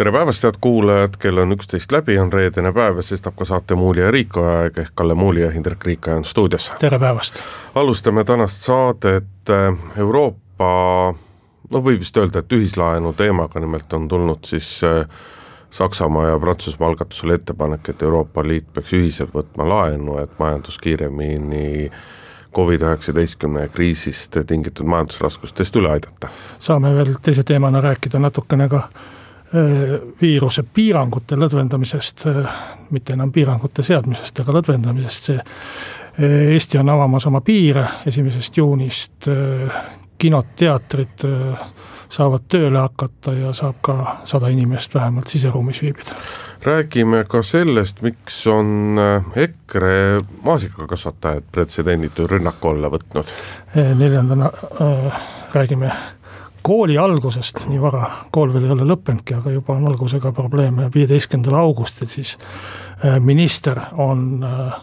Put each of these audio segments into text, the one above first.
tere päevast, head kuulajad, kell on üksteist läbi, on reedene päev ja sestap ka saate Muuli ja Riiko aeg ehk Kalle Muuli ja Hindrek Riikoja on stuudios. tere päevast! alustame tänast saadet eh, Euroopa, no võib vist öelda, et ühislaenu teemaga, nimelt on tulnud siis äh, Saksamaa ja Prantsusmaa algatusele ettepanek, et Euroopa Liit peaks ühiselt võtma laenu, et majandus kiiremini Covid-19 kriisist tingitud majandusraskustest üle aidata. saame veel teise teemana rääkida natukene ka viiruse piirangute lõdvendamisest, äh, mitte enam piirangute seadmisest, aga lõdvendamisest, see äh, Eesti on avamas oma piire esimesest juunist, kinod, teatrid saavad tööle hakata ja saab ka sada inimest vähemalt siseruumis viibida. räägime ka sellest, miks on EKRE maasikakasvatajad pretsedenditu rünnaku alla võtnud. neljandana äh, räägime kooli algusest, nii vara, kool veel ei ole lõppenudki, aga juba on algusega probleeme, viieteistkümnendal augustil siis äh, minister on äh,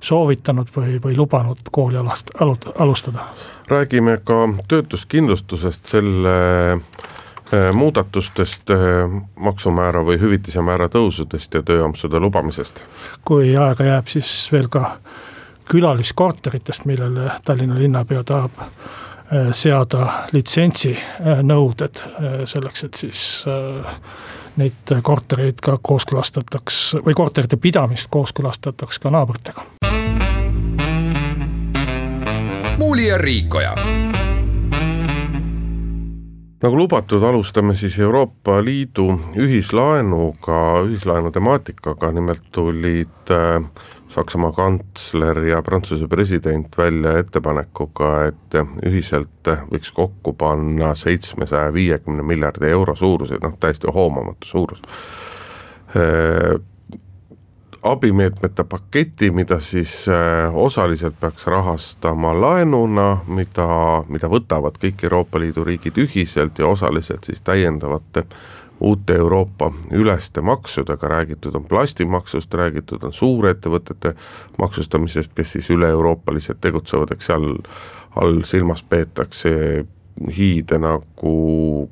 soovitanud või, või lubanud kooli alast-, alut-, alustada. räägime ka töötuskindlustusest, selle äh, muudatustest, maksumäära või hüvitise määra tõusudest ja tööampsude lubamisest. kui aega jääb, siis veel ka külaliskorteritest, millele Tallinna linnapea tahab seada litsentsinõuded äh, äh, selleks, et siis neid kortereid ka kooskõlastataks või korterite pidamist kooskõlastataks ka naabritega. muuli ja Riikoja nagu lubatud, alustame siis Euroopa Liidu ühislaenuga, ühislaenu temaatikaga, nimelt tulid äh, Saksamaa kantsler ja Prantsuse president välja ettepanekuga, et ühiselt võiks kokku panna seitsmesaja viiekümne miljardi euro suuruse, noh täiesti hoomamatu suurus äh, abimeetmete paketi, mida siis äh, osaliselt peaks rahastama laenuna, mida, mida võtavad kõik Euroopa Liidu riigid ühiselt ja osaliselt siis täiendavate uute Euroopa üleste maksudega, räägitud on plastimaksust, räägitud on suurettevõtete maksustamisest, kes siis üle-euroopaliselt tegutsevad, eks seal all silmas peetakse hiide nagu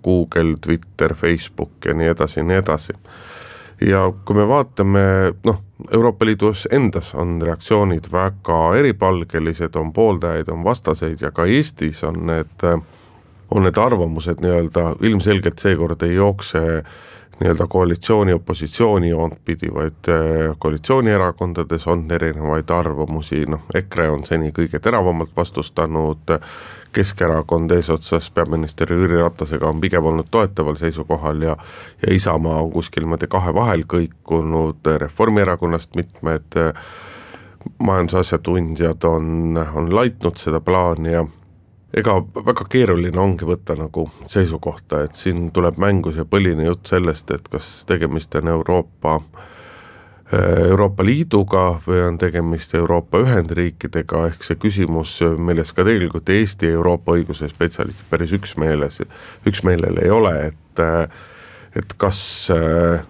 Google, Twitter, Facebook ja nii edasi ja nii edasi. Ja kui me vaatame, noh, Euroopa Liidus endas on reaktsioonid väga eripalgelised, on pooldajaid, on vastaseid ja ka Eestis on need, on need arvamused nii-öelda ilmselgelt seekord ei jookse nii-öelda koalitsiooni-opositsiooni joont pidi, vaid äh, koalitsioonierakondades on erinevaid arvamusi, noh, EKRE on seni kõige teravamalt vastustanud, Keskerakond eesotsas peaminister Jüri Ratasega on pigem olnud toetaval seisukohal ja ja Isamaa on kuskil niimoodi kahe vahel kõikunud, Reformierakonnast mitmed äh, majandusasjatundjad on, on laitnud seda plaani ja ega väga keeruline ongi võtta nagu seisukohta, et siin tuleb mängu see põline jutt sellest, et kas tegemist on Euroopa, äh, Euroopa Liiduga või on tegemist Euroopa Ühendriikidega, ehk see küsimus, milles ka tegelikult Eesti Euroopa õiguse spetsialistid päris üksmeeles, üksmeelel ei ole, et äh, et kas äh,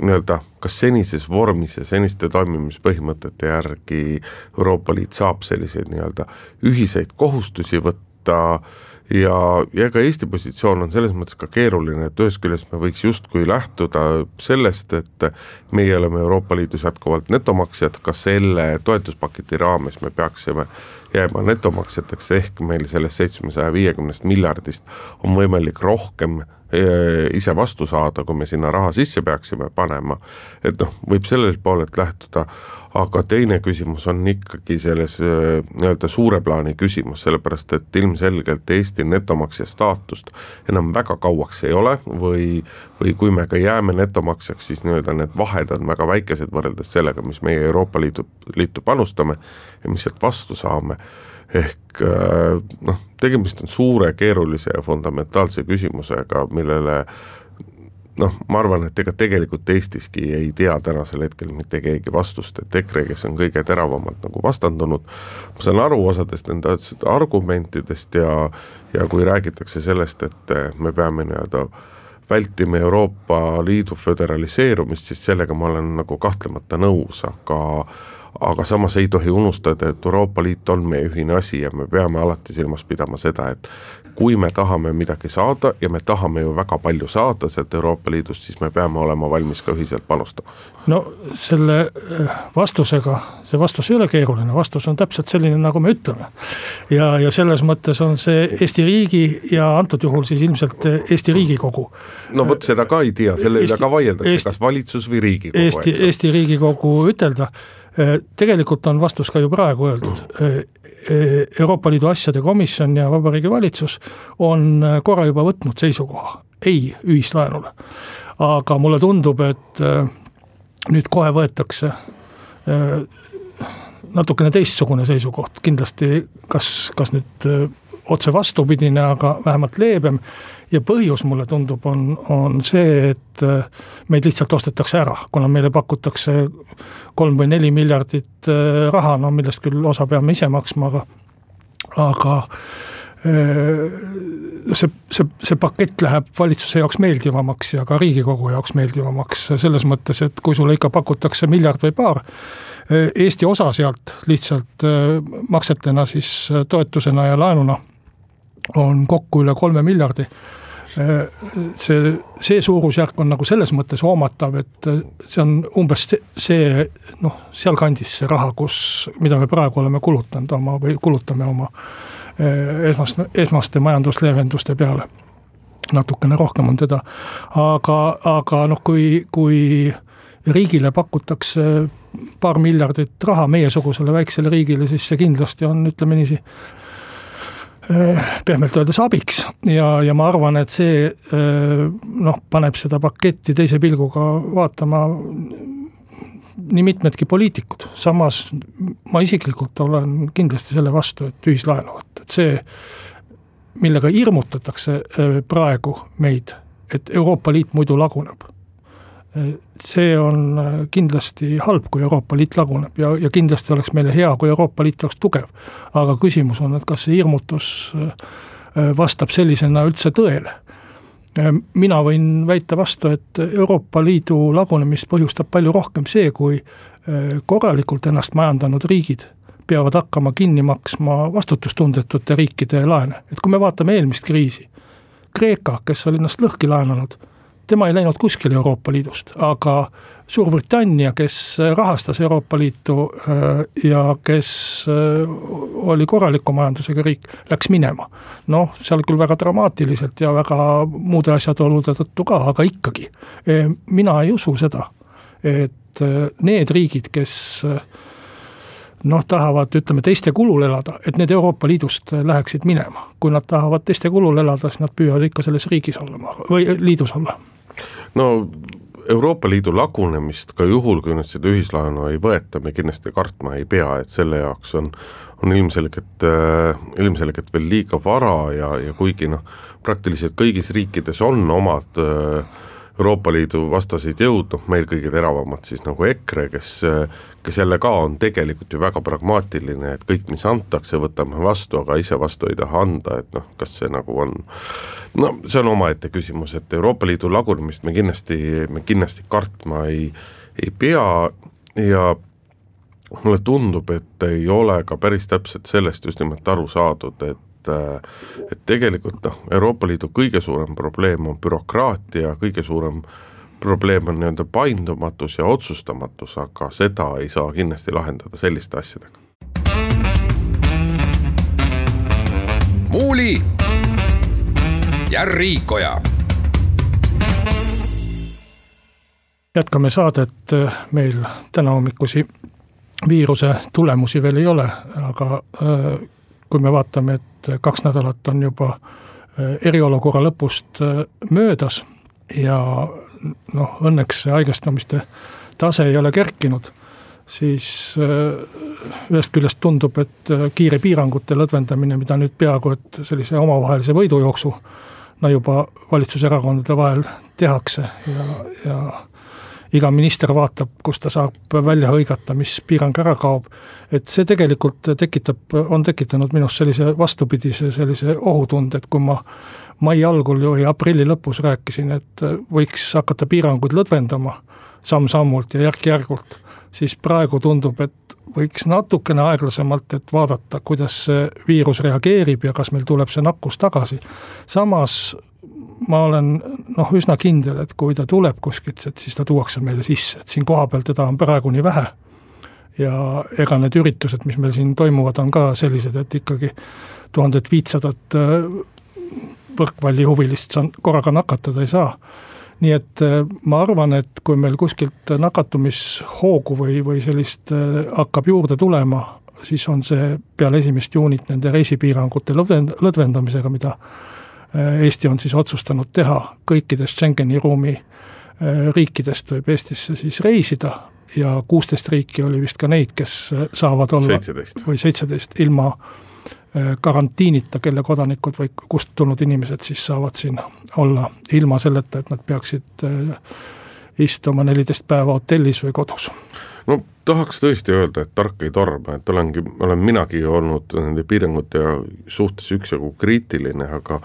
nii-öelda, kas senises vormis ja seniste toimimispõhimõtete järgi Euroopa Liit saab selliseid nii-öelda ühiseid kohustusi võtta, võtta ja, ja ega Eesti positsioon on selles mõttes ka keeruline, et ühest küljest me võiks justkui lähtuda sellest, et meie oleme Euroopa Liidus jätkuvalt netomaksjad, ka selle toetuspaketi raames me peaksime jääma netomaksjateks, ehk meil sellest seitsmesaja viiekümnest miljardist on võimalik rohkem ise vastu saada, kui me sinna raha sisse peaksime panema. et noh, võib sellelt poolelt lähtuda, aga teine küsimus on ikkagi selles äh, nii-öelda suure plaani küsimus, sellepärast et ilmselgelt Eesti netomaksja staatust enam väga kauaks ei ole või, või kui me ka jääme netomaksjaks, siis nii-öelda need vahed on väga väikesed võrreldes sellega, mis meie Euroopa Liidu, liitu panustame ja mis sealt vastu saame ehk äh, noh, tegemist on suure, keerulise ja fundamentaalse küsimusega, millele noh, ma arvan, et ega tegelikult Eestiski ei tea tänasel hetkel mitte keegi vastust, et EKRE, kes on kõige teravamalt nagu vastandunud, ma saan aru osadest nende argumentidest ja ja kui räägitakse sellest, et me peame nii-öelda vältima Euroopa Liidu föderaliseerumist, siis sellega ma olen nagu kahtlemata nõus, aga aga samas ei tohi unustada, et Euroopa Liit on meie ühine asi ja me peame alati silmas pidama seda, et kui me tahame midagi saada ja me tahame ju väga palju saada sealt Euroopa Liidust, siis me peame olema valmis ka ühiselt panustama. no selle äh, vastusega, see vastus ei ole keeruline, vastus on täpselt selline, nagu me ütleme. ja, ja selles mõttes on see Eesti riigi ja antud juhul siis ilmselt Eesti Riigikogu. no vot, seda ka ei tea, selle üle ka vaieldakse, kas valitsus või Riigikogu. Eesti, Eesti Riigikogu ütelda tegelikult on vastus ka ju praegu öeldud. Äh, äh, Euroopa Liidu asjade komisjon ja Vabariigi Valitsus on korra juba võtnud seisukoha ei ühislaenule. aga mulle tundub, et nüüd kohe võetakse natukene teistsugune seisukoht, kindlasti kas, kas nüüd otse vastupidine, aga vähemalt leebem. Ja põhjus, mulle tundub, on, on see, et äh, meid lihtsalt ostetakse ära, kuna meile pakutakse kolm või neli miljardit äh, raha, no millest küll osa peame ise maksma, aga, aga äh, see, see, see pakett läheb valitsuse jaoks meeldivamaks ja ka riigikogu jaoks meeldivamaks selles mõttes, et kui sulle ikka pakutakse miljard või paar, Eesti osa sealt lihtsalt maksetena siis toetusena ja laenuna on kokku üle kolme miljardi. See, see suurusjärk on nagu selles mõttes hoomatav, et see on umbes see noh, sealkandis see raha, kus, mida me praegu oleme kulutanud oma või kulutame oma eh, esmast, esmaste majandusleevenduste peale. natukene rohkem on teda, aga, aga noh, kui, kui riigile pakutakse paar miljardit raha meiesugusele väiksele riigile, siis see kindlasti on, ütleme niiviisi pehmelt öeldes abiks. Ja, ja ma arvan, et see äh, noh, paneb seda paketti teise pilguga vaatama nii mitmedki poliitikud, samas ma isiklikult olen kindlasti selle vastu, et ühislaenu võtta, et see, millega hirmutatakse äh, praegu meid, et Euroopa Liit muidu laguneb see on äh, kindlasti halb, kui Euroopa Liit laguneb ja, ja kindlasti oleks meile hea, kui Euroopa Liit oleks tugev. aga küsimus on, et kas see hirmutus äh, äh, vastab sellisena üldse tõele. mina võin väita vastu, et Euroopa Liidu lagunemist põhjustab palju rohkem see, kui korralikult ennast majandanud riigid peavad hakkama kinni maksma vastutustundetute riikide laene, et kui me vaatame eelmist kriisi, Kreeka, kes oli ennast lõhki laenanud tema ei läinud kuskile Euroopa Liidust, aga Suurbritannia, kes rahastas Euroopa Liitu äh, ja kes äh, oli korraliku majandusega riik, läks minema. noh, seal küll väga dramaatiliselt ja väga muude asjaolude tõttu ka, aga ikkagi. E, mina ei usu seda, et äh, need riigid, kes noh, tahavad, ütleme teiste kulul elada, et need Euroopa Liidust läheksid minema. kui nad tahavad teiste kulul elada, siis nad püüavad ikka selles riigis olla või liidus olla no Euroopa Liidu lagunemist ka juhul, kui nüüd seda ühislaenu ei võeta, me kindlasti kartma ei pea, et selle jaoks on, on ilmselgelt äh,, ilmselgelt veel liiga vara ja, ja kuigi noh, praktiliselt kõigis riikides on omad äh, Euroopa Liidu vastased jõud, noh meil kõige teravamad siis nagu EKRE, kes kes jälle ka on tegelikult ju väga pragmaatiline, et kõik, mis antakse, võtame vastu, aga ise vastu ei taha anda, et noh, kas see nagu on no see on omaette küsimus, et Euroopa Liidu lagunemist me kindlasti, me kindlasti kartma ei, ei pea ja mulle tundub, et ei ole ka päris täpselt sellest just nimelt aru saadud, et et tegelikult noh, Euroopa Liidu kõige suurem probleem on bürokraatia, kõige suurem probleem on nii-öelda paindumatus ja otsustamatus, aga seda ei saa kindlasti lahendada selliste asjadega. muuli ja Riikoja. jätkame saadet, meil tänahommikusi viiruse tulemusi veel ei ole, aga äh, kui me vaatame, et kaks nädalat on juba äh, eriolukorra lõpust äh, möödas ja noh, õnneks see haigestumiste tase ei ole kerkinud, siis äh, ühest küljest tundub, et kiire piirangute lõdvendamine, mida nüüd peaaegu et sellise omavahelise võidujooksu no juba valitsuserakondade vahel tehakse ja, ja iga minister vaatab, kus ta saab välja hõigata, mis piirang ära kaob. et see tegelikult tekitab, on tekitanud minus sellise vastupidise sellise ohutunde, et kui ma mai algul või aprilli lõpus rääkisin, et võiks hakata piiranguid lõdvendama samm-sammult ja järk-järgult, siis praegu tundub, et võiks natukene aeglasemalt, et vaadata, kuidas see viirus reageerib ja kas meil tuleb see nakkus tagasi. samas ma olen noh, üsna kindel, et kui ta tuleb kuskilt, et siis ta tuuakse meile sisse, et siin kohapeal teda on praegu nii vähe. ja ega need üritused, mis meil siin toimuvad, on ka sellised, et ikkagi tuhandet viitsadat äh, võrkpallihuvilist korraga nakatada ei saa nii et äh, ma arvan, et kui meil kuskilt nakatumishoogu või, või sellist äh, hakkab juurde tulema, siis on see peale esimest juunit nende reisipiirangute lõdvend-, lõdvendamisega, mida Eesti on siis otsustanud teha, kõikidest Schengeni ruumi riikidest võib Eestisse siis reisida ja kuusteist riiki oli vist ka neid, kes saavad olla 17. või seitseteist ilma äh, Äh, karantiinita, kelle kodanikud või kust tulnud inimesed siis saavad siin olla ilma selleta, et nad peaksid äh, istuma neliteist päeva hotellis või kodus. no tahaks tõesti öelda, et tark ei torma, et olengi, olen minagi olnud nende piirangute suhtes üksjagu kriitiline, aga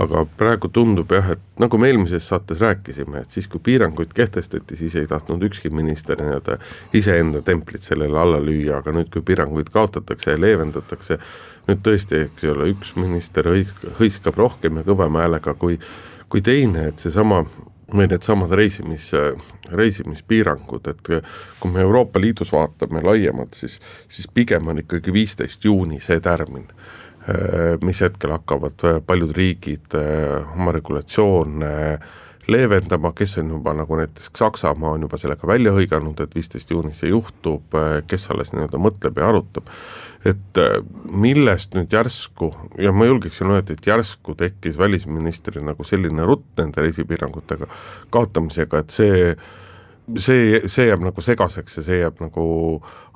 aga praegu tundub jah, et nagu me eelmises saates rääkisime, et siis, kui piiranguid kehtestati, siis ei tahtnud ükski minister nii-öelda iseenda templit sellele alla lüüa, aga nüüd, kui piiranguid kaotatakse ja leevendatakse, nüüd tõesti, eks ole, üks minister hõisk-, hõiskab rohkem ja kõvema häälega kui, kui teine, et seesama või needsamad reisimis, reisimispiirangud, et kui me Euroopa Liidus vaatame laiemalt, siis, siis pigem on ikkagi viisteist juuni see tärmin, mis hetkel hakkavad paljud riigid oma regulatsioone leevendama, kes on juba nagu näiteks Saksamaa on juba sellega välja hõiganud, et viisteist juunis see juhtub, kes alles nii-öelda mõtleb ja arutab. Et äh, millest nüüd järsku ja ma julgeksin öelda, et järsku tekkis välisministril nagu selline rutt nende reisipiirangutega kaotamisega, et see see, see jääb nagu segaseks ja see jääb nagu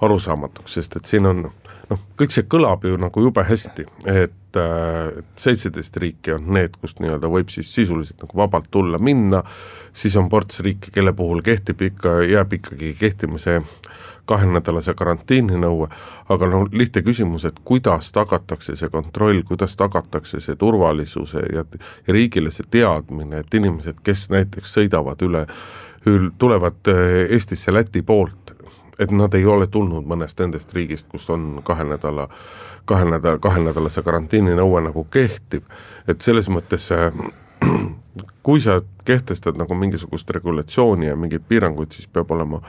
arusaamatuks, sest et siin on noh, kõik see kõlab ju nagu jube hästi, et äh, seitseteist äh, riiki on need, kust nii-öelda võib siis sisuliselt nagu vabalt tulla-minna, siis on ports riike, kelle puhul kehtib ikka, jääb ikkagi kehtima see kahenädalase karantiini nõue, aga no lihtne küsimus, et kuidas tagatakse see kontroll, kuidas tagatakse see turvalisuse ja, ja riigile see teadmine, et inimesed, kes näiteks sõidavad üle, tulevad äh, Eestisse Läti poolt, et nad ei ole tulnud mõnest nendest riigist, kus on kahe nädala, kahe nädala, kahenädalase karantiini nõue nagu kehtiv, et selles mõttes äh, kui sa kehtestad nagu mingisugust regulatsiooni ja mingeid piiranguid, siis peab olema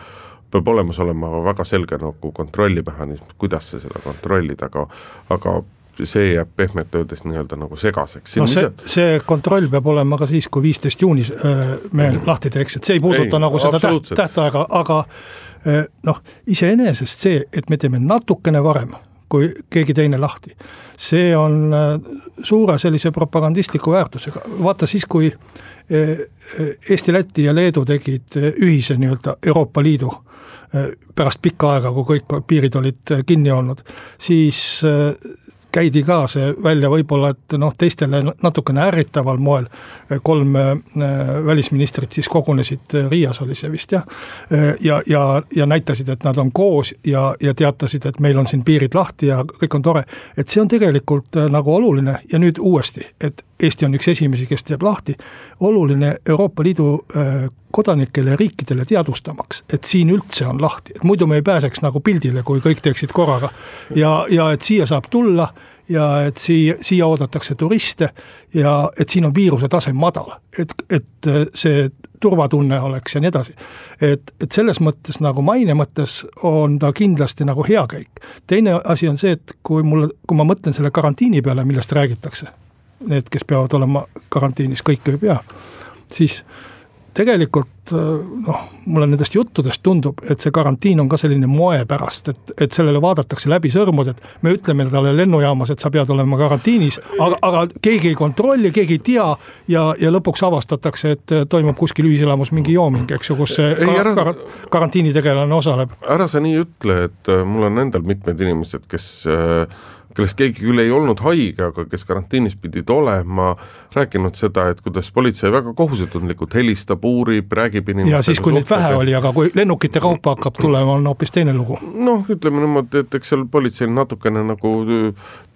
peab olemas olema väga selge nagu kontrollimehhanism, kuidas sa seda kontrollid, aga aga see jääb pehmelt öeldes nii-öelda nagu segaseks. no see, see kontroll peab olema ka siis, kui viisteist juunis äh, me mm. lahti teeks, et see ei puuduta ei, nagu seda täht, tähtaega, aga äh, noh, iseenesest see, et me teeme natukene varem kui keegi teine lahti, see on äh, suure sellise propagandistliku väärtusega, vaata siis, kui Eesti, Läti ja Leedu tegid ühise nii-öelda Euroopa Liidu pärast pikka aega, kui kõik piirid olid kinni olnud, siis käidi ka see välja võib-olla, et noh, teistele natukene ärritaval moel, kolm äh, välisministrit siis kogunesid, Riias oli see vist jah, ja, ja, ja näitasid, et nad on koos ja, ja teatasid, et meil on siin piirid lahti ja kõik on tore. et see on tegelikult äh, nagu oluline ja nüüd uuesti, et Eesti on üks esimesi, kes teeb lahti, oluline Euroopa Liidu äh, kodanikele ja riikidele teadvustamaks, et siin üldse on lahti, et muidu me ei pääseks nagu pildile, kui kõik teeksid korraga. ja, ja et siia saab tulla ja et siia, siia oodatakse turiste ja et siin on viiruse tase madal, et, et see turvatunne oleks ja nii edasi. et, et selles mõttes nagu maine mõttes on ta kindlasti nagu hea käik. teine asi on see, et kui mul, kui ma mõtlen selle karantiini peale, millest räägitakse, need, kes peavad olema karantiinis, kõik ei pea, siis tegelikult noh, mulle nendest juttudest tundub, et see karantiin on ka selline moe pärast, et, et sellele vaadatakse läbi sõrmude, et me ütleme talle lennujaamas, et sa pead olema karantiinis, aga, aga keegi ei kontrolli, keegi ei tea ja, ja lõpuks avastatakse, et toimub kuskil ühiselamus mingi jooming, eks ju, kus see ei, ära, kar karantiinitegelane osaleb. ära sa nii ütle, et äh, mul on endal mitmed inimesed, kes äh, kellest keegi küll ei olnud haige, aga kes karantiinis pidid olema, rääkinud seda, et kuidas politsei väga kohusetundlikult helistab, uurib, räägib inimestega. ja siis, kui neid vähe oli, aga kui lennukite kaupa hakkab tulema, on hoopis teine lugu. noh, ütleme niimoodi, et eks seal politseil natukene nagu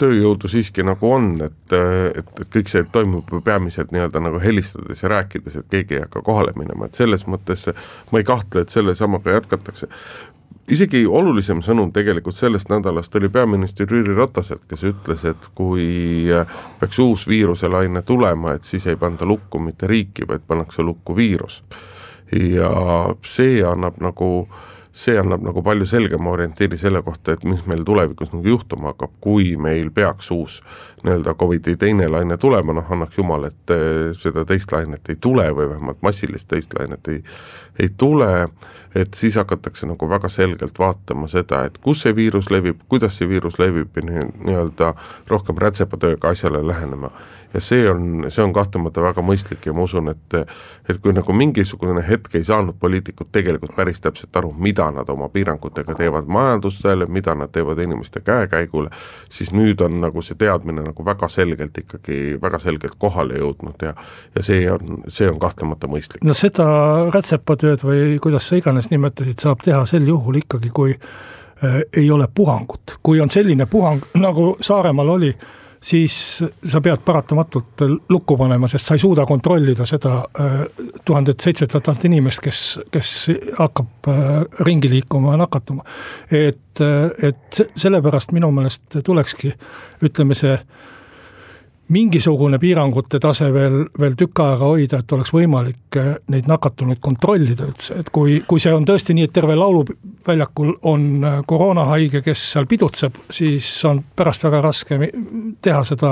tööjõudu siiski nagu on, et, et, et kõik see toimub peamiselt nii-öelda nagu helistades ja rääkides, et keegi ei hakka kohale minema, et selles mõttes ma ei kahtle, et selle samaga jätkatakse isegi olulisem sõnum tegelikult sellest nädalast oli peaminister Jüri Rataselt, kes ütles, et kui peaks uus viiruselaine tulema, et siis ei panda lukku mitte riiki, vaid pannakse lukku viirus. ja see annab nagu see annab nagu palju selgema orientiiri selle kohta, et mis meil tulevikus nagu juhtuma hakkab, kui meil peaks uus nii-öelda Covidi teine laine tulema, noh annaks jumal, et seda teist lainet ei tule või vähemalt massilist teist lainet ei, ei tule et siis hakatakse nagu väga selgelt vaatama seda, et kus see viirus levib, kuidas see viirus levib ja nii-öelda rohkem rätsepatööga asjale lähenema ja see on, see on kahtlemata väga mõistlik ja ma usun, et et kui nagu mingisugune hetk ei saanud poliitikud tegelikult päris täpselt aru, mida nad oma piirangutega teevad majandusele, mida nad teevad inimeste käekäigule, siis nüüd on nagu see teadmine nagu väga selgelt ikkagi, väga selgelt kohale jõudnud ja ja see on, see on kahtlemata mõistlik. no seda rätsepatööd või kuidas sa iganes nimetasid, saab teha sel juhul ikkagi, kui äh, ei ole puhangut, kui on selline puhang, nagu Saaremaal oli siis sa pead paratamatult lukku panema, sest sa ei suuda kontrollida seda äh, tuhandet seitsmesadat inimest, kes, kes hakkab äh, ringi liikuma ja nakatuma. et, et sellepärast minu meelest tulekski, ütleme see mingisugune piirangute tase veel, veel tükk aega hoida, et oleks võimalik eh, neid nakatunuid kontrollida üldse, et kui, kui see on tõesti nii, et terve lauluväljakul on eh, koroonahaige, kes seal pidutseb, siis on pärast väga raske teha seda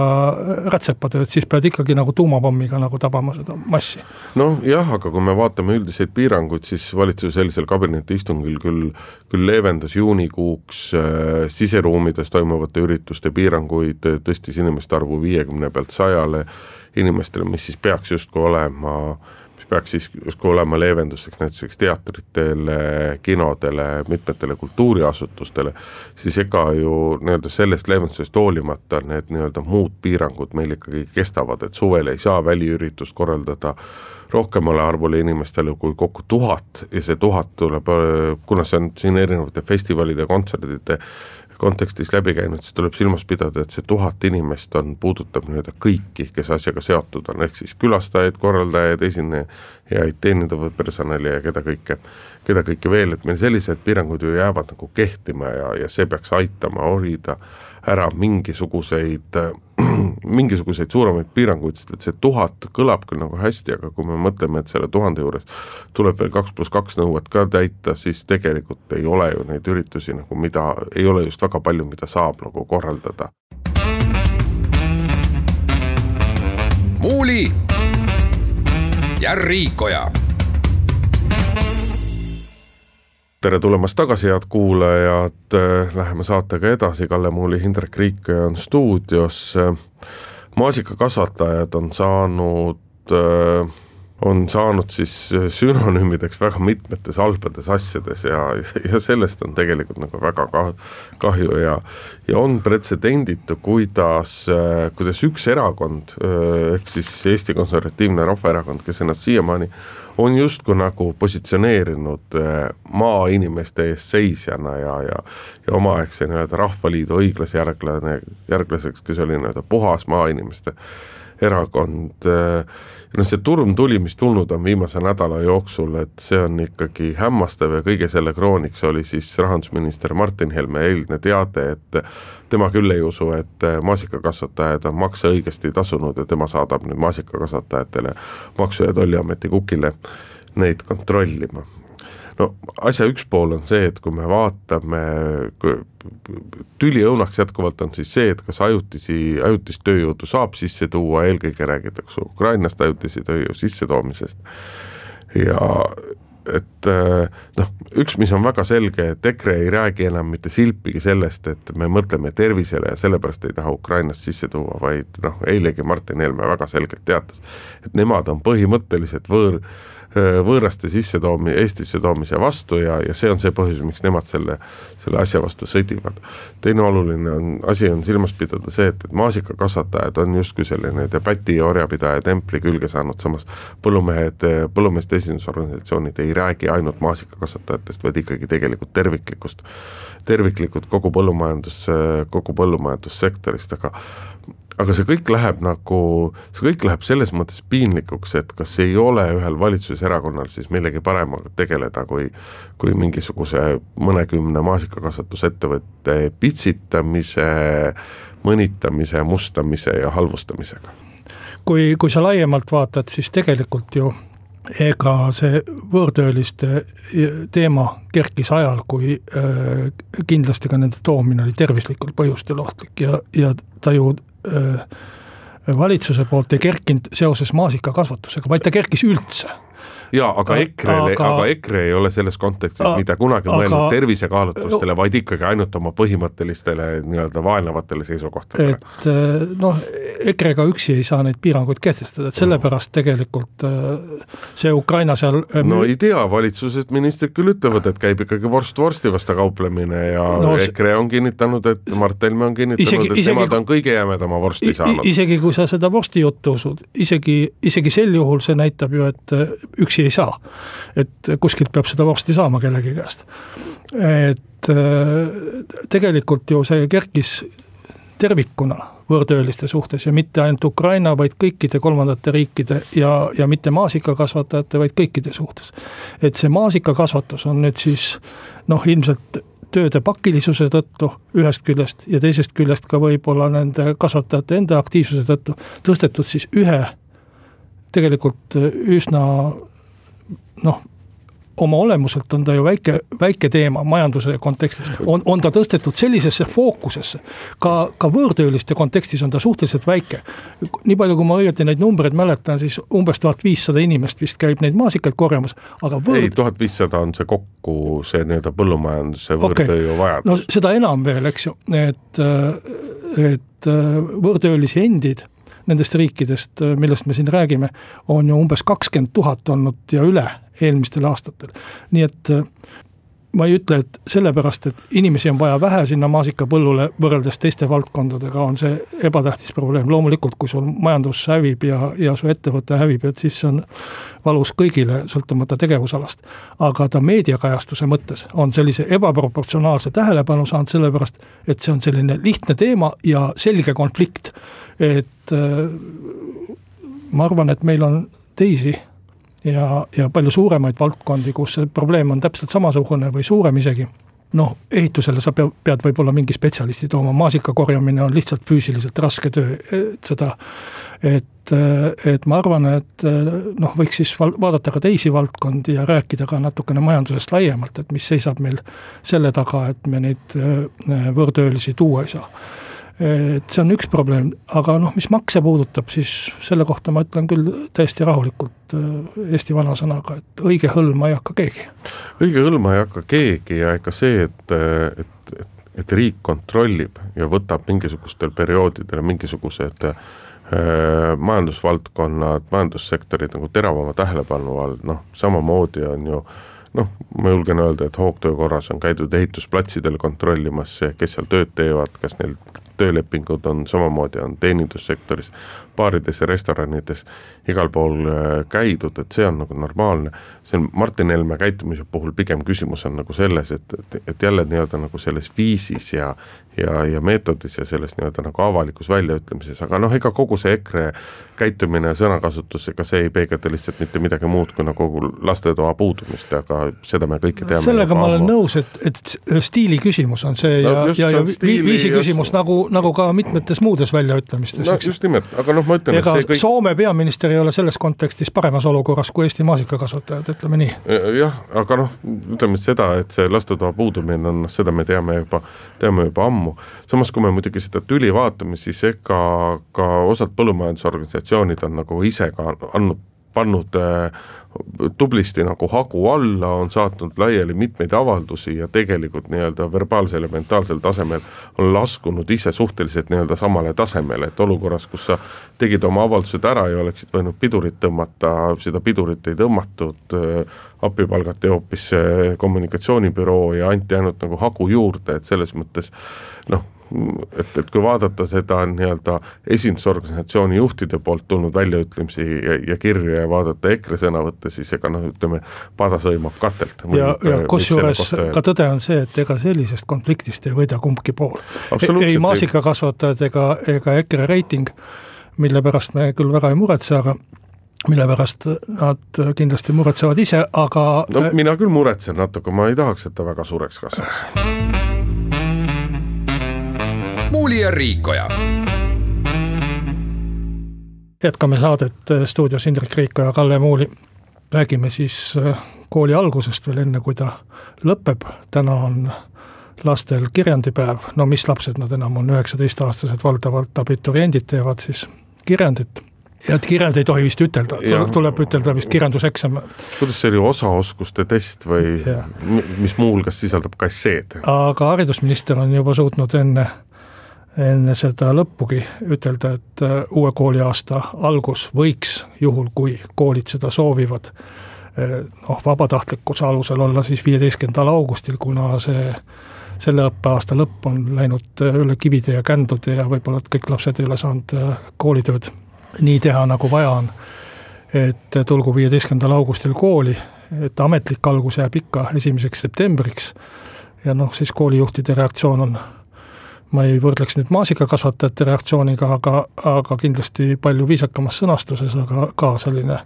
rätsepatööd, siis pead ikkagi nagu tuumapommiga nagu tabama seda massi. noh jah, aga kui me vaatame üldiseid piiranguid, siis valitsus sellisel kabinetiistungil küll, küll leevendas juunikuuks äh, siseruumides toimuvate ürituste piiranguid, tõstis inimeste arvu viiekümne viiekümne pealt sajale inimestele, mis siis peaks justkui olema, mis peaks siis justkui olema leevenduseks näiteks teatritele, kinodele, mitmetele kultuuriasutustele, siis ega ju nii-öelda sellest leevendusest hoolimata need nii-öelda muud piirangud meil ikkagi kestavad, et suvel ei saa väliüritust korraldada rohkemale arvule inimestele kui kokku tuhat ja see tuhat tuleb, kuna see on siin erinevate festivalide, kontsertide kontekstis läbi käinud, siis tuleb silmas pidada, et see tuhat inimest on, puudutab nii-öelda kõiki, kes asjaga seotud on, ehk siis külastajaid, korraldajaid, esinejaid, teenindavat personali ja keda kõike, keda kõike veel, et meil sellised piirangud ju jäävad nagu kehtima ja, ja see peaks aitama hoida ära mingisuguseid mingisuguseid suuremaid piiranguid, sest et see tuhat kõlab küll nagu hästi, aga kui me mõtleme, et selle tuhande juures tuleb veel kaks pluss kaks nõuet ka täita, siis tegelikult ei ole ju neid üritusi nagu, mida ei ole just väga palju, mida saab nagu korraldada. muuli ja Riikoja tere tulemast tagasi, head kuulajad, läheme saatega edasi, Kalle Muuli, Hindrek Riik on stuudios. maasikakasvatajad on saanud, on saanud siis sünonüümideks väga mitmetes halbades asjades ja, ja sellest on tegelikult nagu väga kahju ja ja on pretsedenditu, kuidas, kuidas üks erakond, ehk siis Eesti Konservatiivne Rahvaerakond, kes ennast siiamaani on justkui nagu positsioneerinud maainimeste eest seisjana ja, ja ja omaaegse nii-öelda Rahvaliidu õiglase järglane, järglaseks, kes oli nii-öelda puhas maainimeste erakond, noh, see turm tuli, mis tulnud on viimase nädala jooksul, et see on ikkagi hämmastav ja kõige selle krooniks oli siis rahandusminister Martin Helme eilne teade, et tema küll ei usu, et maasikakasvatajad on makse õigesti tasunud ja tema saadab nüüd maasikakasvatajatele Maksu- ja Tolliameti kukile neid kontrollima. No asja üks pool on see, et kui me vaatame, tüliõunaks jätkuvalt on siis see, et kas ajutisi, ajutist tööjõudu saab sisse tuua, eelkõige räägitakse Ukrainast ajutise tööjõu sissetoomisest. Ja et äh, noh, üks, mis on väga selge, et EKRE ei räägi enam mitte silpigi sellest, et me mõtleme tervisele ja sellepärast ei taha Ukrainast sisse tuua, vaid noh, eilegi Martin Helme väga selgelt teatas, et nemad on põhimõtteliselt võõr, võõraste sissetoomi-, Eestisse toomise vastu ja, ja see on see põhjus, miks nemad selle, selle asja vastu sõdivad. teine oluline on, asi on silmas pidada see, et, et maasikakasvatajad on justkui selline debati ja orjapidaja templi külge saanud, samas põllumehed, põllumeeste esindusorganisatsioonid ei räägi ainult maasikakasvatajatest, vaid ikkagi tegelikult terviklikust, terviklikult kogu põllumajandus, kogu põllumajandussektorist, aga aga see kõik läheb nagu, see kõik läheb selles mõttes piinlikuks, et kas ei ole ühel valitsuserakonnal siis millegi paremaga tegeleda, kui kui mingisuguse mõnekümne maasikakasvatusettevõtte pitsitamise, mõnitamise, mustamise ja halvustamisega. kui, kui sa laiemalt vaatad, siis tegelikult ju ega see võõrtööliste teema kerkis ajal, kui äh, kindlasti ka nende toomine oli tervislikel põhjustel ohtlik ja, ja ta ju valitsuse poolt ei kerkinud seoses maasikakasvatusega, vaid ta kerkis üldse jaa, aga EKRE-le, aga, EKRE ei ole selles kontekstis a, mitte kunagi aga, mõelnud tervisekaalutlustele, vaid ikkagi ainult oma põhimõttelistele nii-öelda vaenavatele seisukohtadele. et äh, noh, EKRE-ga üksi ei saa neid piiranguid kehtestada, et sellepärast tegelikult äh, see Ukraina seal äh, no ei tea, valitsused, ministrid küll ütlevad, et käib ikkagi vorst vorsti vastu kauplemine ja no, EKRE on kinnitanud, et Mart Helme on kinnitanud, et isegi, nemad on kõige jämedama vorsti saanud. isegi kui sa seda vorsti juttu usud, isegi, isegi sel juhul see näitab ju, et üksi ei saa. et kuskilt peab seda vorsti saama kellegi käest. et äh, tegelikult ju see kerkis tervikuna võõrtööliste suhtes ja mitte ainult Ukraina, vaid kõikide kolmandate riikide ja, ja mitte maasikakasvatajate, vaid kõikide suhtes. et see maasikakasvatus on nüüd siis noh, ilmselt tööde pakilisuse tõttu ühest küljest ja teisest küljest ka võib-olla nende kasvatajate enda aktiivsuse tõttu tõstetud siis ühe tegelikult üsna noh, oma olemuselt on ta ju väike, väike teema majanduse kontekstis, on, on ta tõstetud sellisesse fookusesse. ka, ka võõrtööliste kontekstis on ta suhteliselt väike. nii palju, kui ma õieti neid numbreid mäletan, siis umbes tuhat viissada inimest vist käib neid maasikaid korjamas, aga võõr... ei, tuhat viissada on see kokku, see nii-öelda põllumajanduse võõrtööjõu vajadus okay.. no seda enam veel, eks ju, et, et võõrtöölisi endid nendest riikidest, millest me siin räägime, on ju umbes kakskümmend tuhat olnud ja üle eelmistel aastatel. nii et äh, ma ei ütle, et sellepärast, et inimesi on vaja vähe sinna maasikapõllule võrreldes teiste valdkondadega, on see ebatähtis probleem, loomulikult kui sul majandus hävib ja, ja su ettevõte hävib, et siis see on valus kõigile, sõltumata tegevusalast. aga ta meediakajastuse mõttes on sellise ebaproportsionaalse tähelepanu saanud, sellepärast et see on selline lihtne teema ja selge konflikt. Et äh, ma arvan, et meil on teisi ja, ja palju suuremaid valdkondi, kus see probleem on täpselt samasugune või suurem isegi. noh, ehitusele sa pead, pead võib-olla mingi spetsialisti tooma, maasika korjamine on lihtsalt füüsiliselt raske töö, et seda, et, et ma arvan, et noh, võiks siis vaadata ka teisi valdkondi ja rääkida ka natukene majandusest laiemalt, et mis seisab meil selle taga, et me neid võõrtöölisi tuua ei saa et see on üks probleem, aga noh, mis makse puudutab, siis selle kohta ma ütlen küll täiesti rahulikult äh, Eesti vanasõnaga, et õige hõlma ei hakka keegi. õige hõlma ei hakka keegi ja ega see, et, et, et, et riik kontrollib ja võtab mingisugustel perioodidel mingisugused äh, majandusvaldkonnad, majandussektorid nagu teravama tähelepanu all, noh, samamoodi on ju noh, ma julgen öelda, et hoogtöö korras on käidud ehitusplatsidel kontrollimas, kes seal tööd teevad, kas neil töölepingud on samamoodi, on teenindussektoris, baarides ja restoranides igal pool äh, käidud, et see on nagu normaalne. see on Martin Helme käitumise puhul pigem küsimus on nagu selles, et, et, et jälle nii-öelda nagu selles viisis ja ja, ja meetodis ja selles nii-öelda nagu avalikus väljaütlemises, aga noh, ega kogu see EKRE käitumine ja sõnakasutus, ega see ei peegelda lihtsalt mitte midagi muud kui nagu lastetoa puudumist, aga seda me kõike teame. sellega ma olen nõus, et, et stiili küsimus on see ja no,, ja, ja viisi küsimus just... nagu, nagu ka mitmetes muudes väljaütlemistes. no just nimelt, aga noh, ma ütlen, et see kõik Soome peaminister ei ole selles kontekstis paremas olukorras kui Eesti maasikakasvatajad, ütleme nii. jah, aga noh, ütleme seda, et see lastetoa puudumine on, noh seda me teame juba, teame juba ammu. samas, kui me muidugi seda tüli vaatame, siis ega ka osad põllumajandusorganisatsioonid on nagu ise ka andnud pannud tublisti nagu hagu alla, on saatnud laiali mitmeid avaldusi ja tegelikult nii-öelda verbaalsel ja mentaalsel tasemel on laskunud ise suhteliselt nii-öelda samale tasemele, et olukorras, kus sa tegid oma avaldused ära ja oleksid võinud pidurit tõmmata, seda pidurit ei tõmmatud, appi palgati hoopis kommunikatsioonibüroo ja anti ainult nagu hagu juurde, et selles mõttes noh, et, et kui vaadata seda nii-öelda esindusorganisatsiooni juhtide poolt tulnud väljaütlemisi ja, ja kirju ja vaadata EKRE sõnavõtte, siis ega noh, ütleme, pada sõimab katelt. ja, ja kusjuures ka tõde on see, et ega sellisest konfliktist ei võida kumbki pool. ei maasikakasvatajad ega, ega EKRE reiting, mille pärast me küll väga ei muretse, aga mille pärast nad kindlasti muretsevad ise, aga no mina küll muretsen natuke, ma ei tahaks, et ta väga suureks kasvaks Muuli ja Riikoja. jätkame saadet äh, stuudios Indrek Riikoja ja Kalle Muuli. räägime siis äh, kooli algusest veel enne, kui ta lõpeb. täna on lastel kirjandipäev, no mis lapsed nad enam on, üheksateistaastased, valdavalt abituriendid teevad siis kirjandit ja et kirjand ei tohi vist ütelda, tuleb ütelda vist kirjanduseksam. kuidas see oli, osaoskuste test või ja. mis muuhulgas sisaldab ka esseed? aga haridusminister on juba suutnud enne enne seda lõppugi ütelda, et äh, uue kooliaasta algus võiks, juhul kui koolid seda soovivad, äh, noh, vabatahtlikkuse alusel olla siis viieteistkümnendal augustil, kuna see selle õppeaasta lõpp on läinud äh, üle kivide ja kändude ja võib-olla, et kõik lapsed ei ole saanud koolitööd nii teha, nagu vaja on. et tulgu viieteistkümnendal augustil kooli, et ametlik algus jääb ikka esimeseks septembriks ja noh, siis koolijuhtide reaktsioon on ma ei võrdleks nüüd maasikakasvatajate reaktsiooniga, aga, aga kindlasti palju viisakamas sõnastuses, aga ka selline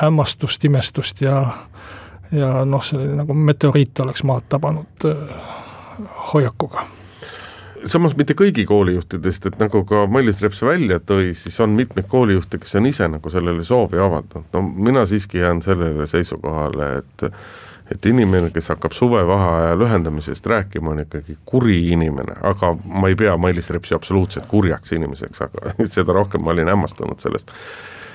hämmastust, imestust ja ja noh, selline nagu meteoriit oleks maad tabanud äh, hoiakuga. Samas mitte kõigi koolijuhtidest, et nagu ka Mailis Reps välja tõi, siis on mitmeid koolijuhte, kes on ise nagu sellele soovi avaldanud, no mina siiski jään sellele seisukohale, et et inimene, kes hakkab suvevaheaja lühendamisest rääkima, on ikkagi kuri inimene, aga ma ei pea Mailis Repsi absoluutselt kurjaks inimeseks, aga seda rohkem ma olin hämmastunud sellest.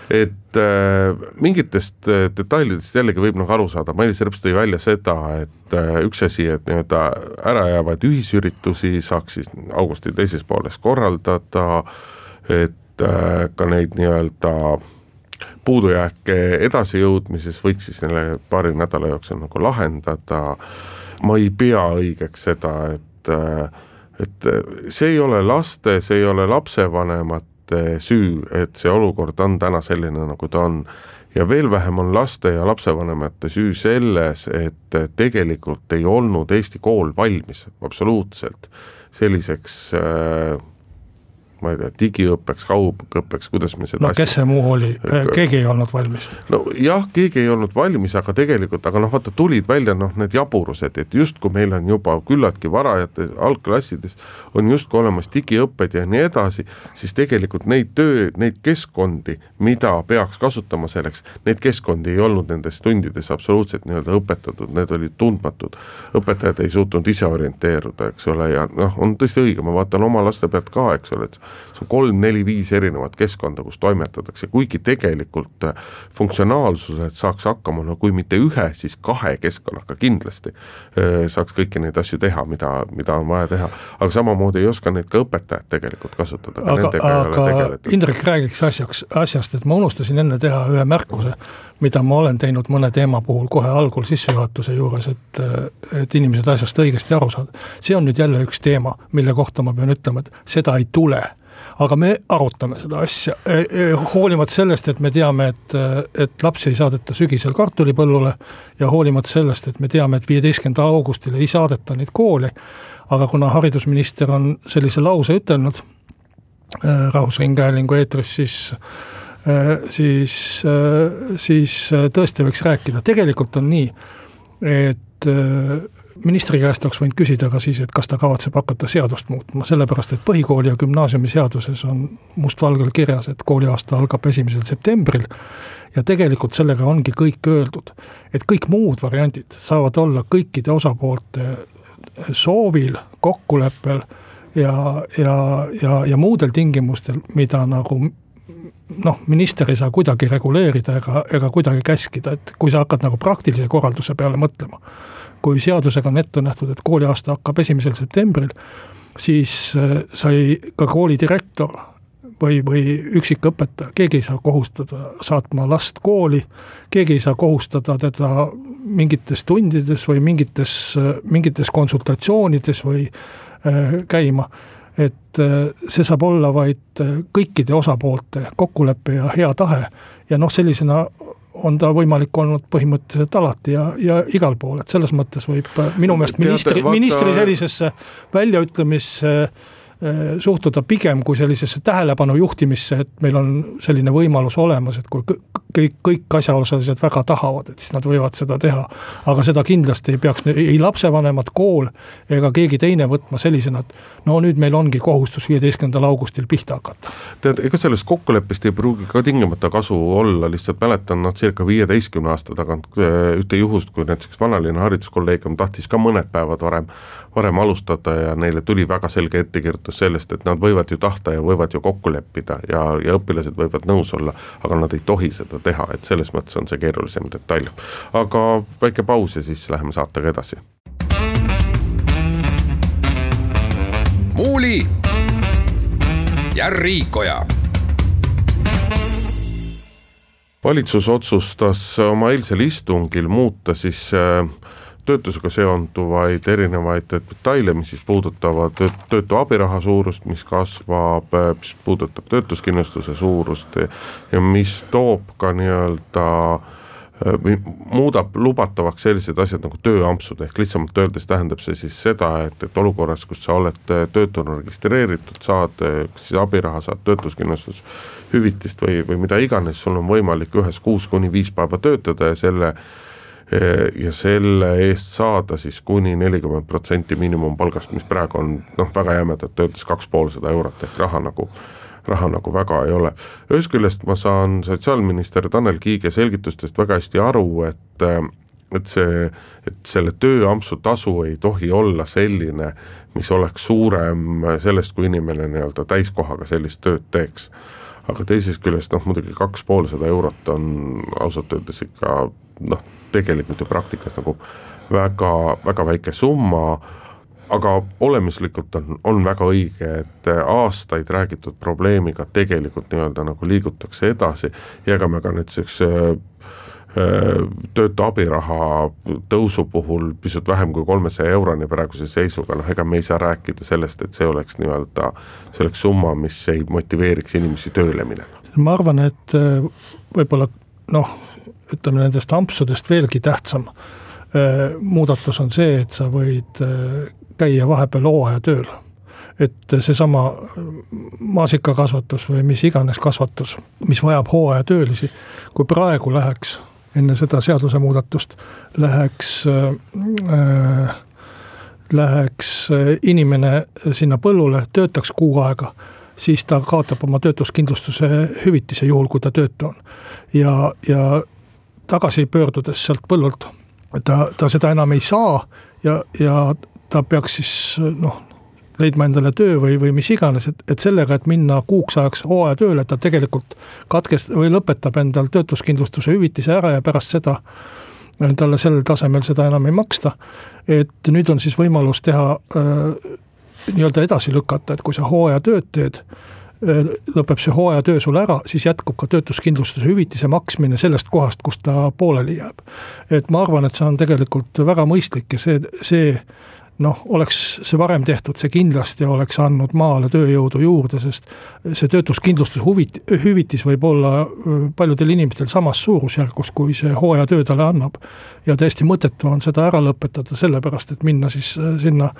et äh, mingitest äh, detailidest jällegi võib nagu aru saada, Mailis Reps tõi välja seda, et äh, üks asi, et nii-öelda ära jäävaid ühisüritusi saaks siis augusti teises pooles korraldada, et äh, ka neid nii-öelda äh, puudujääke edasijõudmises võiks siis selle paari nädala jooksul nagu lahendada. ma ei pea õigeks seda, et, et see ei ole laste, see ei ole lapsevanemate süü, et see olukord on täna selline, nagu ta on ja veel vähem on laste ja lapsevanemate süü selles, et tegelikult ei olnud Eesti kool valmis absoluutselt selliseks äh, ma ei tea, digiõppeks, kaugõppeks, kuidas me seda no kes see muu oli, keegi ei olnud valmis? nojah, keegi ei olnud valmis, aga tegelikult, aga noh, vaata tulid välja noh, need jaburused, et justkui meil on juba küllaltki varajates algklassides on justkui olemas digiõpped ja nii edasi, siis tegelikult neid töö, neid keskkondi, mida peaks kasutama selleks, neid keskkondi ei olnud nendes tundides absoluutselt nii-öelda õpetatud, need olid tundmatud. õpetajad ei suutnud ise orienteeruda, eks ole, ja noh, on tõesti õige, ma vaatan oma laste pealt ka, eks ole, et see on kolm-neli-viis erinevat keskkonda, kus toimetatakse, kuigi tegelikult äh, funktsionaalsuselt saaks hakkama, no kui mitte ühe, siis kahe keskkonnaga kindlasti äh, saaks kõiki neid asju teha, mida, mida on vaja teha, aga samamoodi ei oska neid ka õpetajad tegelikult kasutada. aga, aga Indrek räägiks asjaks, asjast, et ma unustasin enne teha ühe märkuse, mida ma olen teinud mõne teema puhul kohe algul sissejuhatuse juures, et, et inimesed asjast õigesti aru saada. see on nüüd jälle üks teema, mille kohta ma pean ütlema, et seda ei tule aga me arutame seda asja, e, e, hoolimata sellest, et me teame, et, et lapsi ei saadeta sügisel kartulipõllule ja hoolimata sellest, et me teame, et viieteistkümnendal augustil ei saadeta neid kooli, aga kuna haridusminister on sellise lause ütelnud äh, Rahvusringhäälingu eetris, siis siis, siis tõesti võiks rääkida, tegelikult on nii, et ministri käest oleks võinud küsida ka siis, et kas ta kavatseb hakata seadust muutma, sellepärast et põhikooli ja gümnaasiumi seaduses on mustvalgel kirjas, et kooliaasta algab esimesel septembril ja tegelikult sellega ongi kõik öeldud. et kõik muud variandid saavad olla kõikide osapoolte soovil, kokkuleppel ja, ja, ja, ja muudel tingimustel, mida nagu noh, minister ei saa kuidagi reguleerida ega, ega kuidagi käskida, et kui sa hakkad nagu praktilise korralduse peale mõtlema. Kui seadusega on ette nähtud, et kooliaasta hakkab esimesel septembril, siis äh, sai ka koolidirektor või, või üksikõpetaja, keegi ei saa kohustada saatma last kooli, keegi ei saa kohustada teda mingites tundides või mingites, mingites konsultatsioonides või äh, käima. Et äh, see saab olla vaid äh, kõikide osapoolte kokkulepe ja hea tahe. Ja noh, sellisena on ta võimalik olnud põhimõtteliselt alati ja, ja igal pool, et selles mõttes võib minu meelest ministri, ministri sellisesse väljaütlemisse Äh, suhtuda pigem kui sellisesse tähelepanu juhtimisse, et meil on selline võimalus olemas, et kui kõik, kõik asjaosalised väga tahavad, et siis nad võivad seda teha. aga seda kindlasti ei peaks ei lapsevanemad, kool ega keegi teine võtma sellisena, et no nüüd meil ongi kohustus viieteistkümnendal augustil pihta hakata. tead, ega sellest kokkuleppest ei pruugi ka tingimata kasu olla, lihtsalt mäletan noh, circa viieteistkümne aasta tagant äh, ühte juhust, kui näiteks vanalinna hariduskolleegium tahtis ka mõned päevad varem, varem alustada ja neile tuli väga selge ettekirjutus lähtus sellest, et nad võivad ju tahta ja võivad ju kokku leppida ja, ja õpilased võivad nõus olla, aga nad ei tohi seda teha, et selles mõttes on see keerulisem detail. aga väike paus ja siis läheme saatega edasi. muuli ja Riikoja valitsus otsustas oma eilsel istungil muuta siis äh, töötusega seonduvaid erinevaid detaile, mis siis puudutavad töötu abiraha suurust, mis kasvab, mis puudutab töötuskindlustuse suurust ja mis toob ka nii-öelda muudab lubatavaks sellised asjad nagu tööampsud, ehk lihtsamalt öeldes tähendab see siis seda, et, et olukorras, kus sa oled töötuna registreeritud, saad kas siis abiraha, saad töötuskindlustushüvitist või, või mida iganes, sul on võimalik ühes kuus kuni viis päeva töötada ja selle ja selle eest saada siis kuni nelikümmend protsenti miinimumpalgast, mis praegu on noh, väga jämedalt öeldes kaks poolsada eurot ehk raha nagu raha nagu väga ei ole. ühest küljest ma saan sotsiaalminister Tanel Kiige selgitustest väga hästi aru, et et see, et selle tööampsu tasu ei tohi olla selline, mis oleks suurem sellest, kui inimene nii-öelda täiskohaga sellist tööd teeks. aga teisest küljest noh, muidugi kaks poolsada eurot on ausalt öeldes ikka noh, tegelikult ju praktikas nagu väga, väga väike summa, aga olemuslikult on, on väga õige, et aastaid räägitud probleemiga tegelikult nii-öelda nagu liigutakse edasi ja ega me ka näiteks äh, äh, töötu abiraha tõusu puhul pisut vähem kui kolmesaja euroni praeguse seisuga, noh ega me ei saa rääkida sellest, et see oleks nii-öelda, see oleks summa, mis ei motiveeriks inimesi tööle minema. ma arvan, et äh, võib-olla noh, ütleme nendest ampsudest veelgi tähtsam muudatus on see, et sa võid käia vahepeal hooajatööl. et seesama maasikakasvatus või mis iganes kasvatus, mis vajab hooajatöölisi, kui praegu läheks enne seda seadusemuudatust, läheks äh,, läheks inimene sinna põllule, töötaks kuu aega siis ta kaotab oma töötuskindlustuse hüvitise, juhul kui ta töötu on. ja, ja tagasi pöördudes sealt põllult, ta, ta seda enam ei saa ja, ja ta peaks siis noh, leidma endale töö või, või mis iganes, et, et sellega, et minna kuuks ajaks hooajatööle, ta tegelikult katkest- või lõpetab endal töötuskindlustuse hüvitise ära ja pärast seda talle sellel tasemel seda enam ei maksta. et nüüd on siis võimalus teha äh, nii-öelda edasi lükata, et kui sa hooajatööd teed lõpeb see hooajatöö sul ära, siis jätkub ka töötuskindlustuse hüvitise maksmine sellest kohast, kust ta pooleli jääb. et ma arvan, et see on tegelikult väga mõistlik ja see, see noh, oleks see varem tehtud, see kindlasti oleks andnud maale tööjõudu juurde, sest see töötuskindlustuse huvit-, hüvitis võib olla paljudel inimestel samas suurusjärgus, kui see hooajatöö talle annab. ja täiesti mõttetu on seda ära lõpetada, sellepärast et minna siis sinna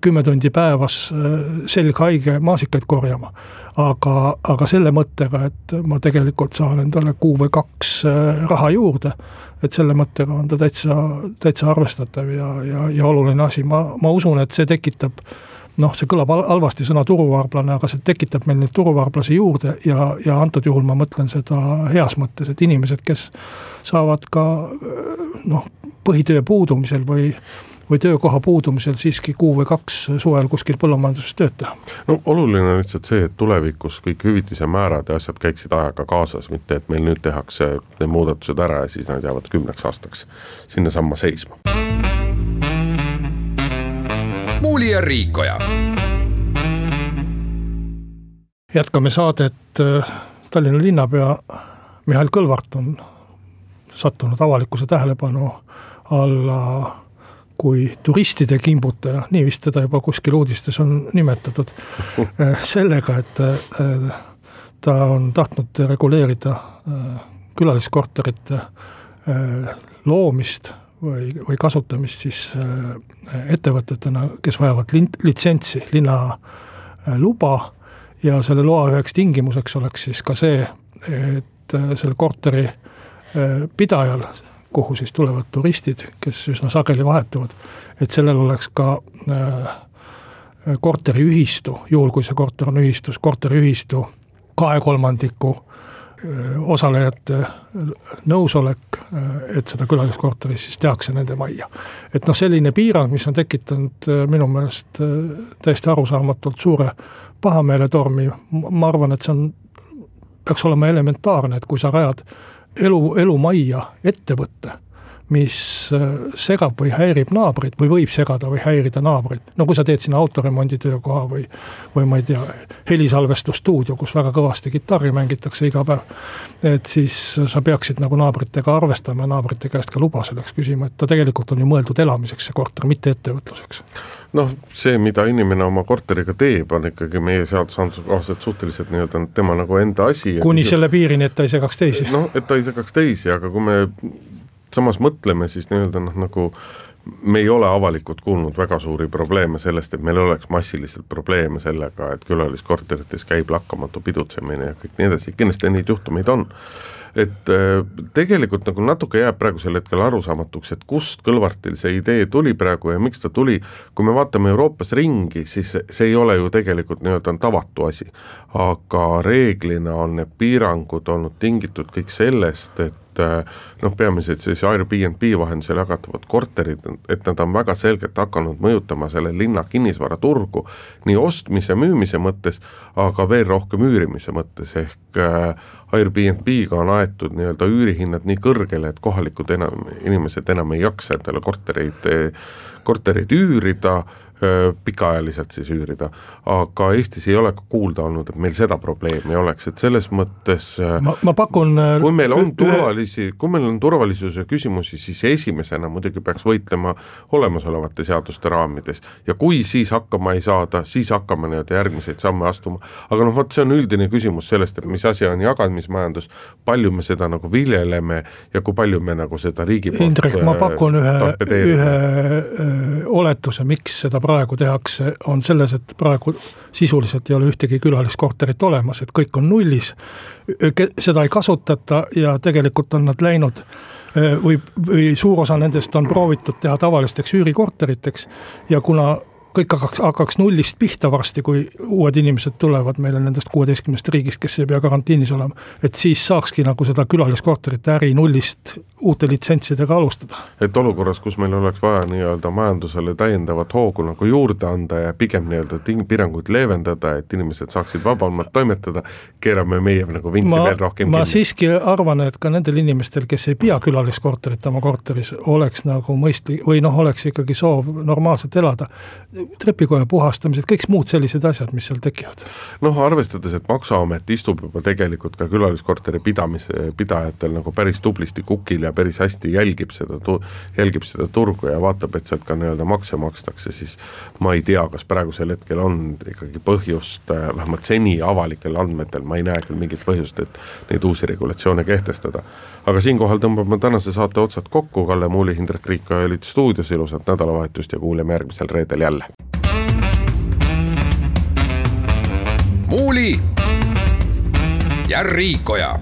kümme tundi päevas selg haige maasikaid korjama. Aga, aga selle mõttega, et ma tegelikult saan endale kuu või kaks raha juurde et selle mõttega on ta täitsa, täitsa arvestatav ja, ja, ja oluline asi, ma, ma usun, et see tekitab noh, see kõlab halvasti, sõna turuvarblane, aga see tekitab meil neid turuvarblasi juurde ja, ja antud juhul ma mõtlen seda heas mõttes, et inimesed, kes saavad ka noh, põhitöö puudumisel või või töökoha puudumisel siiski kuu või kaks suvel kuskil põllumajanduses tööd teha. no oluline on lihtsalt see, et tulevikus kõik hüvitise määrad ja asjad käiksid ajaga kaasas, mitte et meil nüüd tehakse need muudatused ära ja siis nad jäävad kümneks aastaks sinnasamma seisma. muuli ja Riikoja. jätkame saadet, Tallinna linnapea Mihhail Kõlvart on sattunud avalikkuse tähelepanu alla kui turistide kimbutaja, nii vist teda juba kuskil uudistes on nimetatud, sellega, et äh, ta on tahtnud reguleerida äh, külaliskorterite loomist või, või kasutamist siis ettevõtetena, kes vajavad litsentsi, linna luba. Ja selle loa üheks tingimuseks oleks siis ka see, et selle korteri pidajal kuhu siis tulevad turistid, kes üsna sageli vahetuvad, et sellel oleks ka äh, korteriühistu, juhul kui see korter on ühistus, korteriühistu kahe kolmandiku äh, osalejate nõusolek, äh, et seda külaliskorteris siis tehakse nende majja. et noh, selline piirang, mis on tekitanud minu meelest täiesti arusaamatult suure pahameeletormi, ma arvan, et see on, peaks olema elementaarne, et kui sa rajad elu, elumajja ettevõtte, mis äh, segab või häirib naabrit või võib segada või häirida naabrit. no kui sa teed sinna autoremondi töökoha või, või ma ei tea, helisalvestusstuudio, kus väga kõvasti kitarri mängitakse iga päev. et siis sa peaksid nagu naabritega arvestama ja naabrite käest ka luba selleks küsima, et ta tegelikult on ju mõeldud elamiseks, see korter, mitte ettevõtluseks noh, see, mida inimene oma korteriga teeb, on ikkagi meie seadusandluse kohaselt suhteliselt nii-öelda tema nagu enda asi. kuni selle piirini, et ta ei segaks teisi. noh, et ta ei segaks teisi, aga kui me samas mõtleme, siis nii-öelda noh, nagu me ei ole avalikult kuulnud väga suuri probleeme sellest, et meil oleks massiliselt probleeme sellega, et külaliskorterites käib lakkamatu pidutsemine ja kõik nii edasi, kindlasti neid juhtumeid on. Et äh, tegelikult nagu natuke jääb praegusel hetkel arusaamatuks, et kust Kõlvartil see idee tuli praegu ja miks ta tuli, kui me vaatame Euroopas ringi, siis see ei ole ju tegelikult nii-öelda tavatu asi. aga reeglina on need piirangud olnud tingitud kõik sellest, et et äh, noh, peamiselt siis Airbnb vahendusel jagatavad korterid, et nad on väga selgelt hakanud mõjutama selle linna kinnisvaraturgu nii ostmise, müümise mõttes, aga veel rohkem üürimise mõttes, ehk äh, Airbnb-ga on aetud nii-öelda üürihinnad nii kõrgele, et kohalikud enam, inimesed enam ei jaksa endale kortereid, kortereid üürida pikaajaliselt siis üürida. aga Eestis ei ole ka kuulda olnud, et meil seda probleemi oleks, et selles mõttes ma, ma pakun kui meil on turvalisi, kui meil on turvalisuse küsimusi, siis esimesena muidugi peaks võitlema olemasolevate seaduste raamides. ja kui siis hakkama ei saada, siis hakkame nii-öelda järgmiseid samme astuma. aga noh, vot see on üldine küsimus sellest, et mis asi on jagamismajandus, palju me seda nagu viljeleme ja kui palju me nagu seda riigi poolt Indrek, ma pakun ühe, ühe öö, oletuse, miks seda praegu tehakse, on selles, et praegu sisuliselt ei ole ühtegi külaliskorterit olemas, et kõik on nullis. seda ei kasutata ja tegelikult on nad läinud või, või suur osa nendest on proovitud teha tavalisteks üürikorteriteks ja kuna kõik hakkaks, hakkaks nullist pihta varsti, kui uued inimesed tulevad meile nendest kuueteistkümnest riigist, kes ei pea karantiinis olema. et siis saakski nagu seda külaliskorterite äri nullist uute litsentsidega alustada. et olukorras, kus meil oleks vaja nii-öelda majandusele täiendavat hoogu nagu juurde anda ja pigem nii-öelda piiranguid leevendada, et inimesed saaksid vabamalt toimetada, keerame meie nagu vinti ma, veel rohkem ma kinni. siiski arvan, et ka nendel inimestel, kes ei pea külaliskorterit oma korteris, oleks nagu mõistlik või noh, oleks ikkagi soov normaalselt elada trepikoja puhastamised, kõik muud sellised asjad, mis seal tekivad. noh, arvestades, et Maksuamet istub juba tegelikult ka külaliskorteri pidamise, pidajatel nagu päris tublisti kukil ja päris hästi jälgib seda, jälgib seda turgu ja vaatab, et sealt ka nii-öelda makse makstakse, siis ma ei tea, kas praegusel hetkel on ikkagi põhjust, äh, vähemalt seni avalikel andmetel ma ei näe küll mingit põhjust, et neid uusi regulatsioone kehtestada. Aga siinkohal tõmbame tänase saate otsad kokku, Kalle Muuli, Hindrek Riik olid stuudios, ilusat nädalavahetust ja kuuleme järgmisel reedel jälle. Muuli ja Riikoja